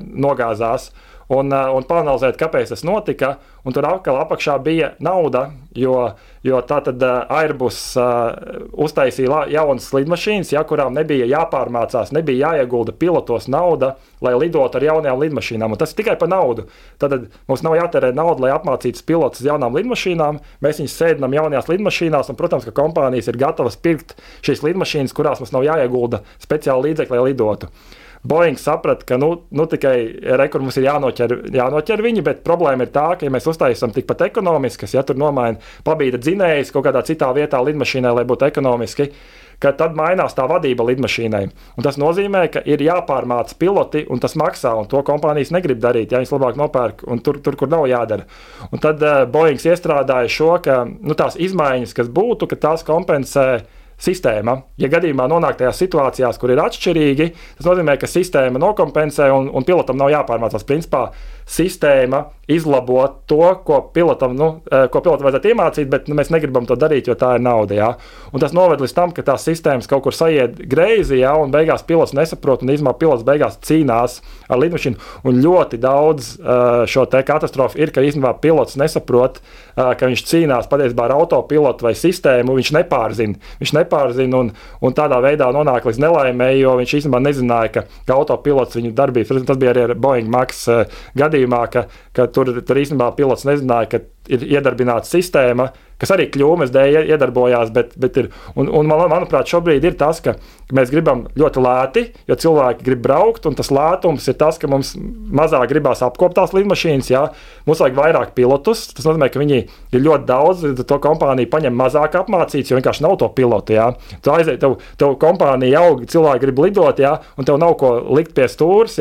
nogāzās. Un, un panalizēt, kāpēc tas notika. Un tur atkal apakšā bija nauda, jo, jo tā tad uh, Airbus uh, uztaisīja jaunas lidmašīnas, ja, kurām nebija jāpārmācās, nebija jāiegulda pilotos nauda, lai lidotu ar jaunām lidmašīnām. Un tas ir tikai par naudu. Tad mums nav jātērē nauda, lai apmācītu pilotus jaunām lidmašīnām. Mēs viņus sēdinām jaunajās lidmašīnās, un, protams, ka kompānijas ir gatavas pirkt šīs lidmašīnas, kurās mums nav jāiegulda speciāli līdzekļi, lai lidotu. Boeing saprata, ka nu, nu tikai rekur mums ir jānoķer, jānoķer viņi, bet problēma ir tā, ka, ja mēs uztaisām tikpat ekonomiskas, ja tur nomaina pabīda dzinējs kaut kādā citā vietā lidmašīnai, lai būtu ekonomiski, ka tad mainās tā vadība lidmašīnai. Un tas nozīmē, ka ir jāpārmāca piloti, un tas maksā, un to kompānijas negrib darīt. Ja viņas labāk nopērk, un tur, tur kur nav jādara. Un tad uh, Boeing iestrādāja šo, ka nu, tās izmaiņas, kas būtu, ka tās kompensē sistēma, ja gadījumā nonāk tajās situācijās, kur ir atšķirīgi, tas nozīmē, ka sistēma nokompensē un, un pilotam nav jāpārmācās. Principā sistēma izlabo to, ko pilotam, nu, eh, ko pilotam vajadzētu iemācīt, bet nu, mēs negribam to darīt, jo tā ir nauda. Jā. Un tas noved līdz tam, ka tās sistēmas kaut kur sajiet greizi, jā, un beigās pilots nesaprot, un īstenībā pilots beigās cīnās ar lidmašīnu. Un ļoti daudz uh, šo katastrofu ir, ka īstenībā pilots nesaprot, uh, ka viņš cīnās patiesībā ar autopilotu vai sistēmu. Viņš nepārzina, viņš nepārzina un, un tādā veidā nonāk līdz nelaimēji, jo viņš īstenībā nezināja, ka, ka autopilots viņu darbības, tas bija arī ar Boeing Max uh, gadījumā, ka, ka tur, tur īstenībā pilots nezināja, ka ir iedarbināta sistēma, kas arī kļūmes dēļ iedarbojās. Bet, bet ir, un, un man, manuprāt, šobrīd ir tas, ka mēs gribam ļoti lēti, jo cilvēki grib braukt, un tas lētums ir tas, ka mums mazāk gribās apkopot tās lidmašīnas. Jā. Mums vajag vairāk pilotus. Tas nozīmē, ka viņi ir ļoti daudz, to kompāniju paņem mazāk apmācīts, jo vienkārši nav to pilotu. Jā. Tu aiziet, tev, tev kompānija aug, cilvēki grib lidot, jā, un tev nav ko likt pie stūres,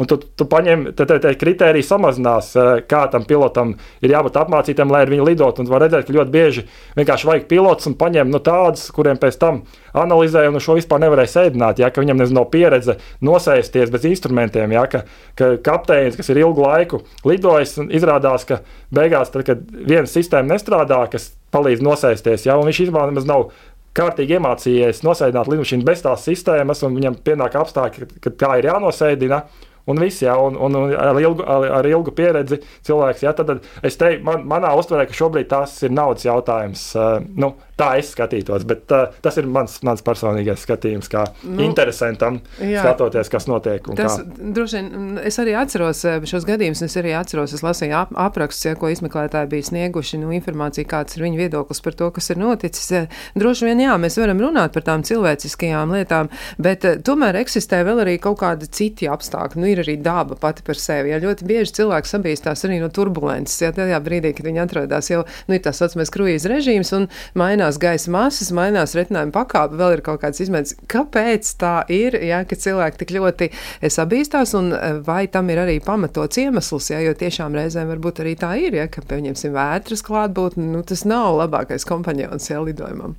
un tu, tu paņem, tad te, te kriteriji samazinās, kā tam pilotam ir jābūt apmācītam, lai ar viņu lidot. Un var redzēt, ka ļoti bieži vienkārši vajag pilots un paņem nu, tādus, kuriem pēc tam analizēja un šo vispār nevarēja sēdināt. Ja, viņam nezinu, nav pieredze nosēsties bez instrumentiem. Ja, ka, ka kapteinis, kas ir ilgu laiku lidojis, izrādās, ka beigās, tad, kad viena sistēma nestrādā, kas palīdz nosēsties, ja, un viņš īstenībā nemaz nav kārtīgi iemācījies nosēdināt lidmašīnu bez tās sistēmas, un viņam pienāk apstākļi, kad tā ir jānosēdina. Un viss, jā, un, un, un ar, ilgu, ar, ar ilgu pieredzi cilvēks. Jā, tad, tad es teiktu, man, manā uztverē, ka šobrīd tas ir naudas jautājums. Uh, nu, tā es skatītos. Bet uh, tas ir mans, mans personīgais skatījums, kā nu, interesantam jā, skatoties, kas notiek. Tas, kā. droši vien es arī atceros šos gadījumus. Es arī atceros, es lasīju ap, aprakstus, ja, ko izmeklētāji bija snieguši, nu, informāciju, kāds ir viņu viedoklis par to, kas ir noticis. Droši vien, jā, mēs varam runāt par tām cilvēciskajām lietām, bet tomēr eksistē vēl arī kaut kādi citi apstākļi. Nu, ir arī daba pati par sevi. Ja ļoti bieži cilvēki sabīstās arī no turbulences, ja tajā brīdī, kad viņi atrodas jau, nu, ir tā saucamais kruīza režīms un mainās gaisa masas, mainās retinājuma pakāpe, vēl ir kaut kādas izmaiņas. Kāpēc tā ir, ja, cilvēki tik ļoti sabīstās, un e, vai tam ir arī pamatots iemesls, ja, jo tiešām reizēm varbūt arī tā ir, ja, ka pieņemsim vētras klātbūtni, nu, tas nav labākais kompanjons ja, lidojumam.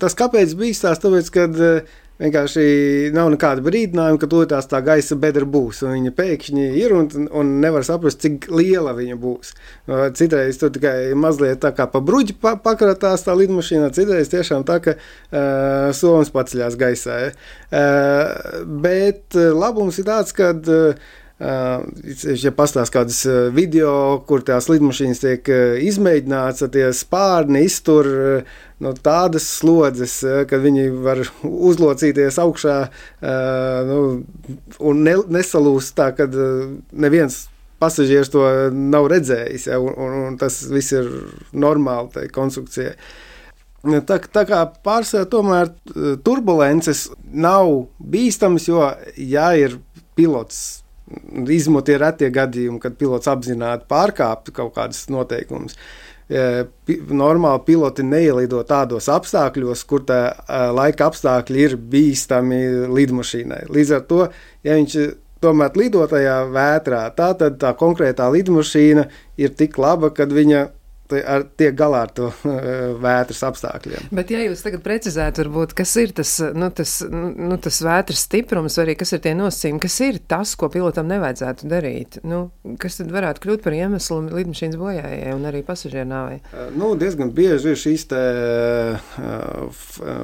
Tas kāpēc bija tās, tāpēc, kad uh, Vienkārši nav nekāda brīdinājuma, ka to tās tā gaisa bedra būs. Viņa pēkšņi ir un, un nevar saprast, cik liela viņa būs. Citreiz tur tikai mazliet tā kā pa bruģi pa, pakratās tā lidmašīna, citreiz tiešām tā, ka uh, somas paceļās gaisā. Ja? Uh, bet labums ir tāds, ka uh, Ja pastāstīs kādas video, kur tās lidmašīnas tiek izmēģināts, tad tie spārni iztur no tādas slodzes, ka viņi var [LAUGHS] uzlocīties augšā nu, un ne, nesalūst tā, ka neviens pasažieris to nav redzējis. Ja, un, un, un tas viss ir normāli tai konstrukcijai. Tā, tā kā pārsvarā tomēr turbulences nav bīstamas, jo, ja ir pilots Izņemot tie retie gadījumi, kad pilots apzināti pārkāpj kaut kādas noteikumus. Normāli piloti neielido tādos apstākļos, kur tā laika apstākļi ir bīstami lidmašīnai. Līdz ar to, ja viņš tomēr lido tajā vētrā, tā tad tā konkrētā lidmašīna ir tik laba, ka viņa ar, tiek galā ar to [LAUGHS] vētras apstākļiem. Bet, ja jūs tagad precizētu, varbūt, kas ir tas, nu, tas, nu, tas vētras stiprums, vai arī kas ir tie nosacījumi, kas ir tas, ko pilotam nevajadzētu darīt? Nu, kas tad varētu kļūt par iemeslu lidmašīnas bojājai un arī pasažieru nāvei? Nu, diezgan bieži ir šīs te,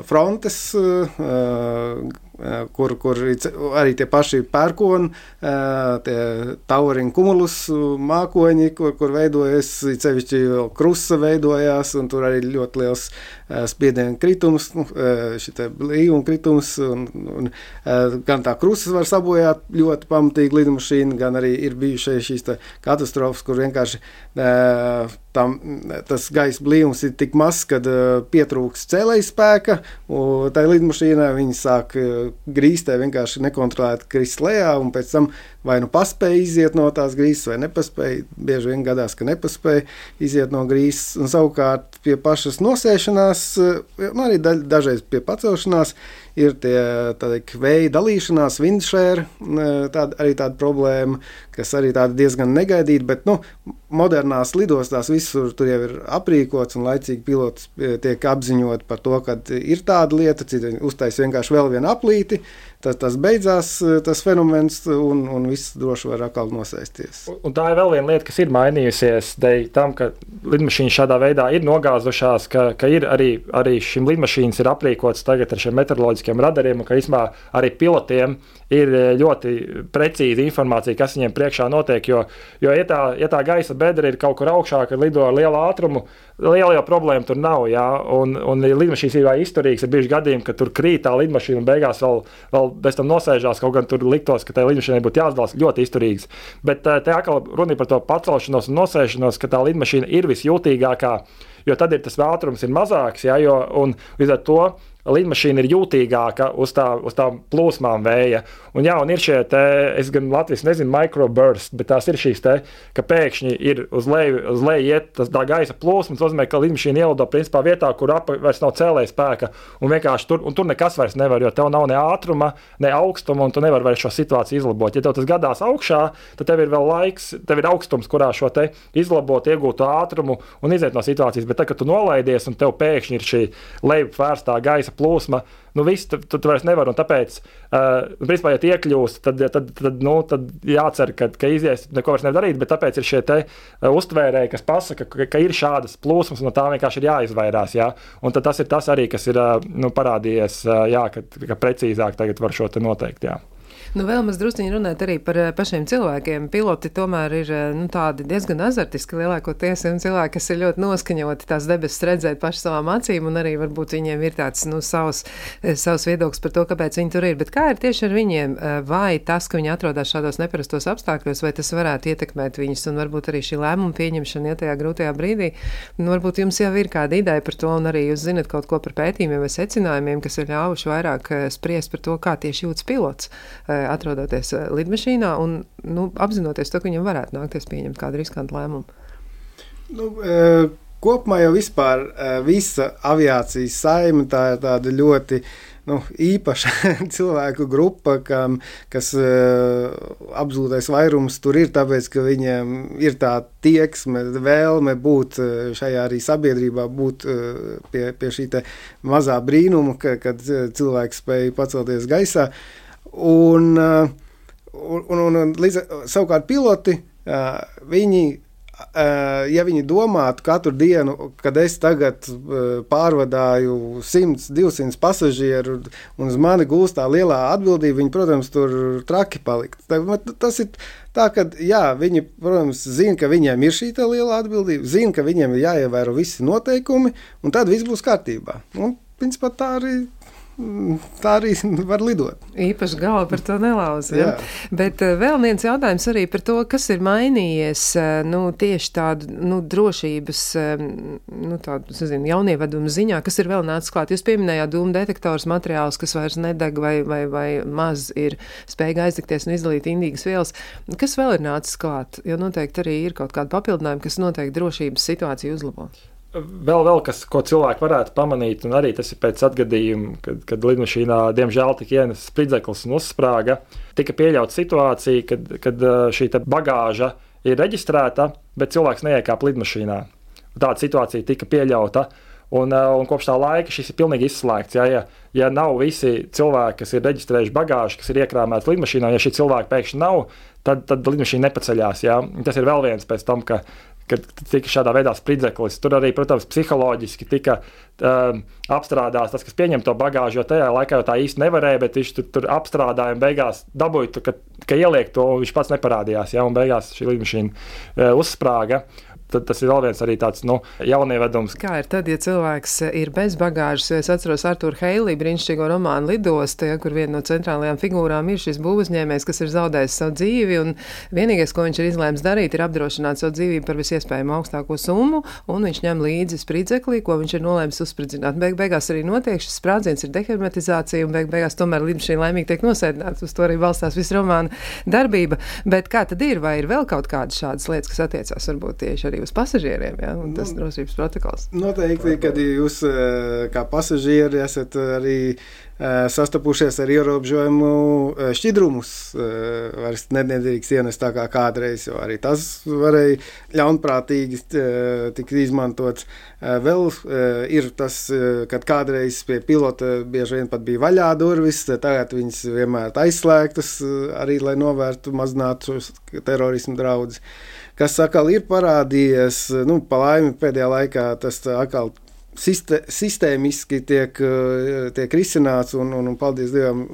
frontes Eh, kur, kur arī tie paši pērkoni, eh, tie tauriņu kumulus mākoņi, kur, kur veidojas, cevišķi krusta veidojās, un tur arī ļoti liels eh, spiediena kritums, nu, šī līnija kritums, un, un gan tā krusta var sabojāt ļoti pamatīgi lidmašīnu, gan arī ir bijušas šīs katastrofas, kur vienkārši tam, tas gaisa blīvums ir tik mazs, ka pietrūks cēlējas spēka. Tā lidmašīnā viņi sāk grīstē vienkārši nekontrolēti krist lejā, un pēc tam vai nu paspēja iziet no tās grīzes, vai nepaspēja. Bieži vien gadās, ka nepaspēja iziet no grīzes, un savukārt pie pašas nosēšanās, uh, nu, arī dažreiz pie pacelšanās ir tie vēja dalīšanās, windshare, tāda, arī tāda problēma, kas arī diezgan negaidīta, bet nu, modernās lidostās visur tur jau ir aprīkots un laicīgi pilots e, tiek apziņot par to, ka ir tāda lieta, citi uztais vienkārši vēl vienu aplīti, tad tas beidzās, e, tas fenomens, un, un viss droši var atkal nosēsties. Un, un tā ir vēl viena lieta, kas ir mainījusies dēļ tam, ka lidmašīnas šādā veidā ir nogāzušās, ka, ka ir arī, arī šim lidmašīnas ir aprīkots tagad ar šiem meteoroloģiskiem radariem, un ka īsumā arī pilotiem ir e, ļoti precīza informācija, kas viņiem priekšā notiek. Jo, jo ja, tā, ja tā gaisa bedra ir kaut kur augšā, kad lido ar lielu ātrumu, liela jau problēma tur nav. Jā, un, un lidmašīnas ir izturīgas. Ir bijuši gadījumi, ka tur krīt tā lidmašīna un beigās vēl, vēl bez tam nosēžās. Kaut gan tur liktos, ka tai lidmašīnai būtu jāsadalās ļoti izturīgas. Bet e, te atkal runa par to pacelšanos un nosēšanos, ka tā lidmašīna ir visjūtīgākā, jo tad ir tas ātrums ir mazāks, ja, jo, un līdz ar to lidmašīna ir jūtīgāka uz, tā, uz tām plūsmām vēja. Un, jā, un ir šie, te, es gan Latvijas nezinu, microbursts, bet tās ir šīs te, ka pēkšņi ir uz leju, uz leju iet tas gaisa plūsmas. Tas nozīmē, ka lidmašīna ielido principā vietā, kur ap, vairs nav cēlēja spēka, un vienkārši tur, un tur nekas vairs nevar, jo tev nav ne ātruma, ne augstuma, un tu nevari vairs šo situāciju izlabot. Ja tev tas gadās augšā, tad tev ir vēl laiks, tev ir augstums, kurā šo izlabot, iegūt ātrumu un iziet no situācijas. Bet tad, kad tu nolaidies un tev pēkšņi ir šī leju vērstā gaisa plūsma, nu viss tu, tu, tu vairs nevari. Tāpēc, uh, principā, ja iekļūst, tad, tad, tad, nu, tad jācer, ka, ka izies, neko vairs nevar darīt. Bet tāpēc ir šie te, uztvērēji, kas pasaka, ka, ka ir šādas plūsmas, un no tām vienkārši ir jāizvairās. Jā? Un tas ir tas arī, kas ir nu, parādījies, jā, ka, ka precīzāk tagad var šo noteikt. Jā. Nu, vēl maz druskuļi runāt arī par eh, pašiem cilvēkiem. Piloti tomēr ir eh, nu, tādi diezgan azartiski lielākoties, un cilvēki, kas ir ļoti noskaņoti tās debesis redzēt paši savām acīm, un arī varbūt viņiem ir tāds nu, savs, eh, savs viedoklis par to, kāpēc viņi tur ir. Bet kā ir tieši ar viņiem? Vai tas, ka viņi atrodas šādos neparastos apstākļos, vai tas varētu ietekmēt viņus, un varbūt arī šī lēmuma pieņemšana ja tajā grūtajā brīdī? Nu, varbūt jums jau ir kāda ideja par to, un arī jūs zinat kaut ko par pētījumiem vai secinājumiem, kas ir ļāvuši vairāk spriest par to, kā tieši jūtas pilots atrodoties eh, lidmašīnā un nu, apzinoties to, ka viņam varētu nākties pieņemt kādu riskantu lēmumu? Nu, e Kopumā jau vispār e, visa aviācijas saima tā ir tāda ļoti nu, īpaša [LAUGHS] cilvēku grupa, kam, kas uh, absolūtais vairums tur ir, tāpēc ka viņiem ir tā tieksme, vēlme būt šajā arī sabiedrībā, būt uh, pie, pie šī mazā brīnuma, ka, kad cilvēks spēj pacelties gaisā. Uh, Un, uh, un, un, un līdz, savukārt piloti, uh, viņi, uh, ja viņi domātu katru dienu, kad es tagad pārvadāju 100, 200 pasažieru un uz mani gūst tā lielā atbildība, viņi, protams, tur traki palikt. Tas ir tā, ka jā, viņi, protams, zina, ka viņiem ir šī liela atbildība, zina, ka viņiem ir jāievēro visi noteikumi, un tad viss būs kārtībā. Un, principā, tā arī tā arī var lidot. Īpaši galva par to nelauza. Ja? Bet uh, vēl viens jautājums arī par to, kas ir mainījies uh, nu, tieši tādu nu, drošības, uh, nu, tādu, nezinu, jaunievedumu ziņā, kas ir vēl nācis klāt. Jūs pieminējāt dūmu detektors materiālus, kas vairs nedeg vai, vai, vai maz ir spējīgi aizdegties un izdalīt indīgas vielas. Kas vēl ir nācis klāt? Jo noteikti arī ir kaut kāda papildinājuma, kas noteikti drošības situāciju uzlabo vēl, vēl kas, ko cilvēki varētu pamanīt, un arī tas ir pēc atgadījuma, kad, kad lidmašīnā diemžēl tika ienesis spridzeklis un uzsprāga. Tika pieļauta situācija, kad, kad šī bagāža ir reģistrēta, bet cilvēks neiekāpa lidmašīnā. Tāda situācija tika pieļauta. Un, un kopš tā laika šis ir pilnīgi izslēgts. Ja, ja, ja nav visi cilvēki, kas ir reģistrējuši bagāžu, kas ir iekrāmēts lidmašīnā, ja šī cilvēka pēkšņi nav, tad, tad lidmašīna nepaceļās. Ja. Tas ir vēl viens pēc tam, ka kad tika šādā veidā spridzeklis. Tur arī, protams, psiholoģiski tika um, apstrādāts tas, kas pieņem to bagāžu, jo tajā laikā jau tā īsti nevarēja, bet viņš tur, tur apstrādāja un beigās dabūja, ka, ka ieliek to, viņš pats neparādījās, ja, un beigās šī lidmašīna uh, uzsprāga. Tad tas ir vēl viens arī tāds nu, jaunievedums. Kā ir tad, ja cilvēks ir bez bagāžas? Es atceros Arthuru Heilī brīnišķīgo romānu Lidosta, ja, kur viena no centrālajām figūrām ir šis būvuzņēmējs, kas ir zaudējis savu dzīvi, vienīgais, ko viņš ir izlēms darīt, ir apdrošināt savu dzīvību par visiespējamo augstāko summu, un viņš ņem līdzi sprīdzeklī, ko viņš ir nolēmis uzspridzināt. Beig beigās arī notiek šis sprādziens, ir dehermetizācija, un beig beigās tomēr lidmašīna laimīgi tiek nosēdināta. Uz to arī balstās visa romāna darbība. Bet kā tad ir? Vai ir vēl kaut kādas šādas lietas, kas attiecās varbūt tieši arī arī uz pasažieriem. Ja? Un tas ir nu, drošības protokols. Noteikti, kad jūs eh, kā pasažieri esat arī eh, sastapušies ar ierobežojumu šķidrumus, vairs nedrīkst ienest tā kā kādreiz, jo arī tas varēja ļaunprātīgi tikt izmantots. Vēl ir tas, kad kādreiz pie pilota bieži vien pat bija vaļā durvis, tagad viņas vienmēr aizslēgtas, arī lai novērtu, mazinātu terorismu draudus kas atkal ir parādījies, nu, pa laimi pēdējā laikā tas atkal sistēmiski tiek, tiek risināts, un, un, un paldies Dievam,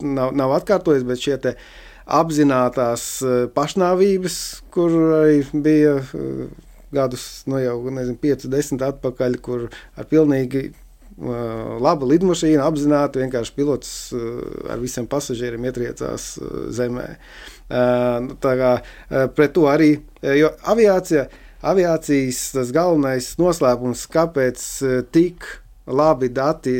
nav, nav atkārtojies, bet šie apzinātās pašnāvības, kur arī bija gadus, nu jau nezinu, 5, 10 atpakaļ, kur ar pilnīgi laba lidmašīna apzināti vienkārši pilots ar visiem pasažieriem ietriecās zemē. Nu, tā kā pret to arī, jo aviācija aviācijas tas galvenais noslēpums, kāpēc tik labi dati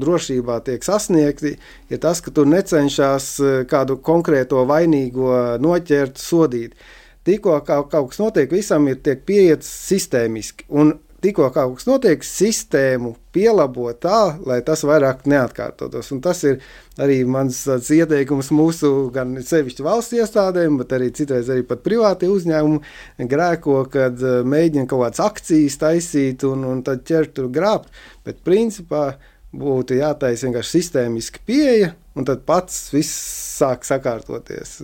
drošībā tiek sasniegti, ir tas, ka tu necenšas kādu konkrēto vainīgo noķert, sodīt. Tikko kaut, kaut kas notiek, visam ir tiek pieiets sistēmiski. Un tikko kaut kas notiek, sistēmu pielabo tā, lai tas vairāk neatkārtotos. Un tas ir arī mans ieteikums mūsu gan sevišķi valsts iestādēm, bet arī citreiz arī pat privāti uzņēmumi grēko, kad eh, mēģina kaut kādas akcijas taisīt un, un tad ķert tur grābt. Bet principā būtu jātaisa vienkārši sistēmiski pieeja, un tad pats viss sāk sakārtoties.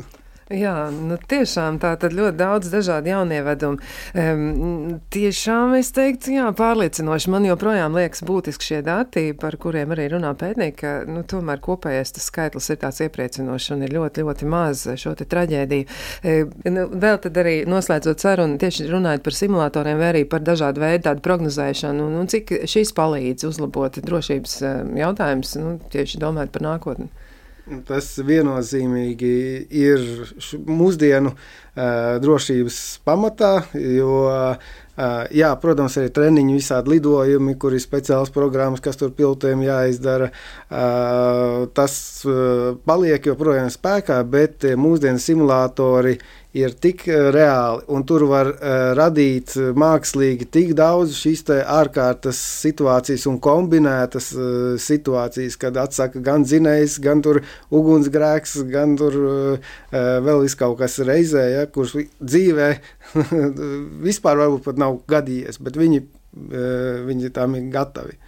Jā, nu tiešām tā tad ļoti daudz dažādu jaunievedumu. Um, tiešām es teiktu, jā, pārliecinoši. Man joprojām liekas būtiski šie dati, par kuriem arī runā pētnieki, ka nu, tomēr kopējais tas skaitlis ir tāds iepriecinošs un ir ļoti, ļoti maz šo te traģēdiju. E, nu, vēl tad arī noslēdzot sarunu, tieši runājot par simulatoriem vai arī par dažādu veidu tādu prognozēšanu, un, un cik šis palīdz uzlabot drošības jautājumus, nu, tieši domājot par nākotni. Tas viennozīmīgi ir mūsdienu drošības pamatā, jo, jā, protams, arī treniņi, visādi lidojumi, kur ir speciāls programmas, kas tur pilotiem jāizdara. Tas paliek joprojām spēkā, bet mūsdienu simulātori uh, ir tik eh, reāli, un tur var uh, radīt mākslīgi tik daudz šīs ārkārtas situācijas un kombinētas uh, situācijas, kad atsaka gan dzinējs, gan ugunsgrēks, gan tur uh, vēl kaut kas reizē, ja, kurš dzīvē [LAUGHS] vispār varbūt pat nav gadījies, bet viņi, viņi tam ir gatavi.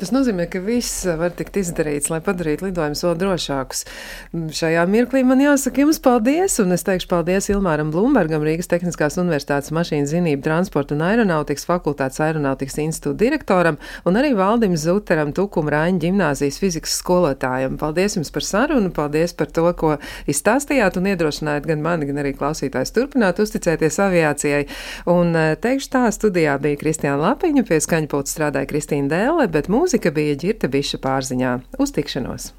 Tas nozīmē, ka viss var tikt izdarīts, lai padarītu lidojumus vēl drošākus. Šajā mirklī man jāsaka jums paldies, un es teikšu paldies Ilmāram Blumbergam, Rīgas Tehniskās Universitātes mašīnu zinību, transporta un aeronautikas fakultātes aeronautikas institūta direktoram un arī Valdim Zuteram, Tukuma Rāņa ģimnāzijas fizikas skolotājam. Paldies jums par sarunu, paldies par to, ko izstāstījāt un iedrošinājāt gan mani, gan arī klausītājs turpināt uzticēties aviācijai. Un eh, teikšu tā, studijā bija Kristiāna Lapiņa, pie skaņpulta strādāja Kristīna Dēle, bet mūsu Mūzika bija ģirta biša pārziņā. Uz tikšanos!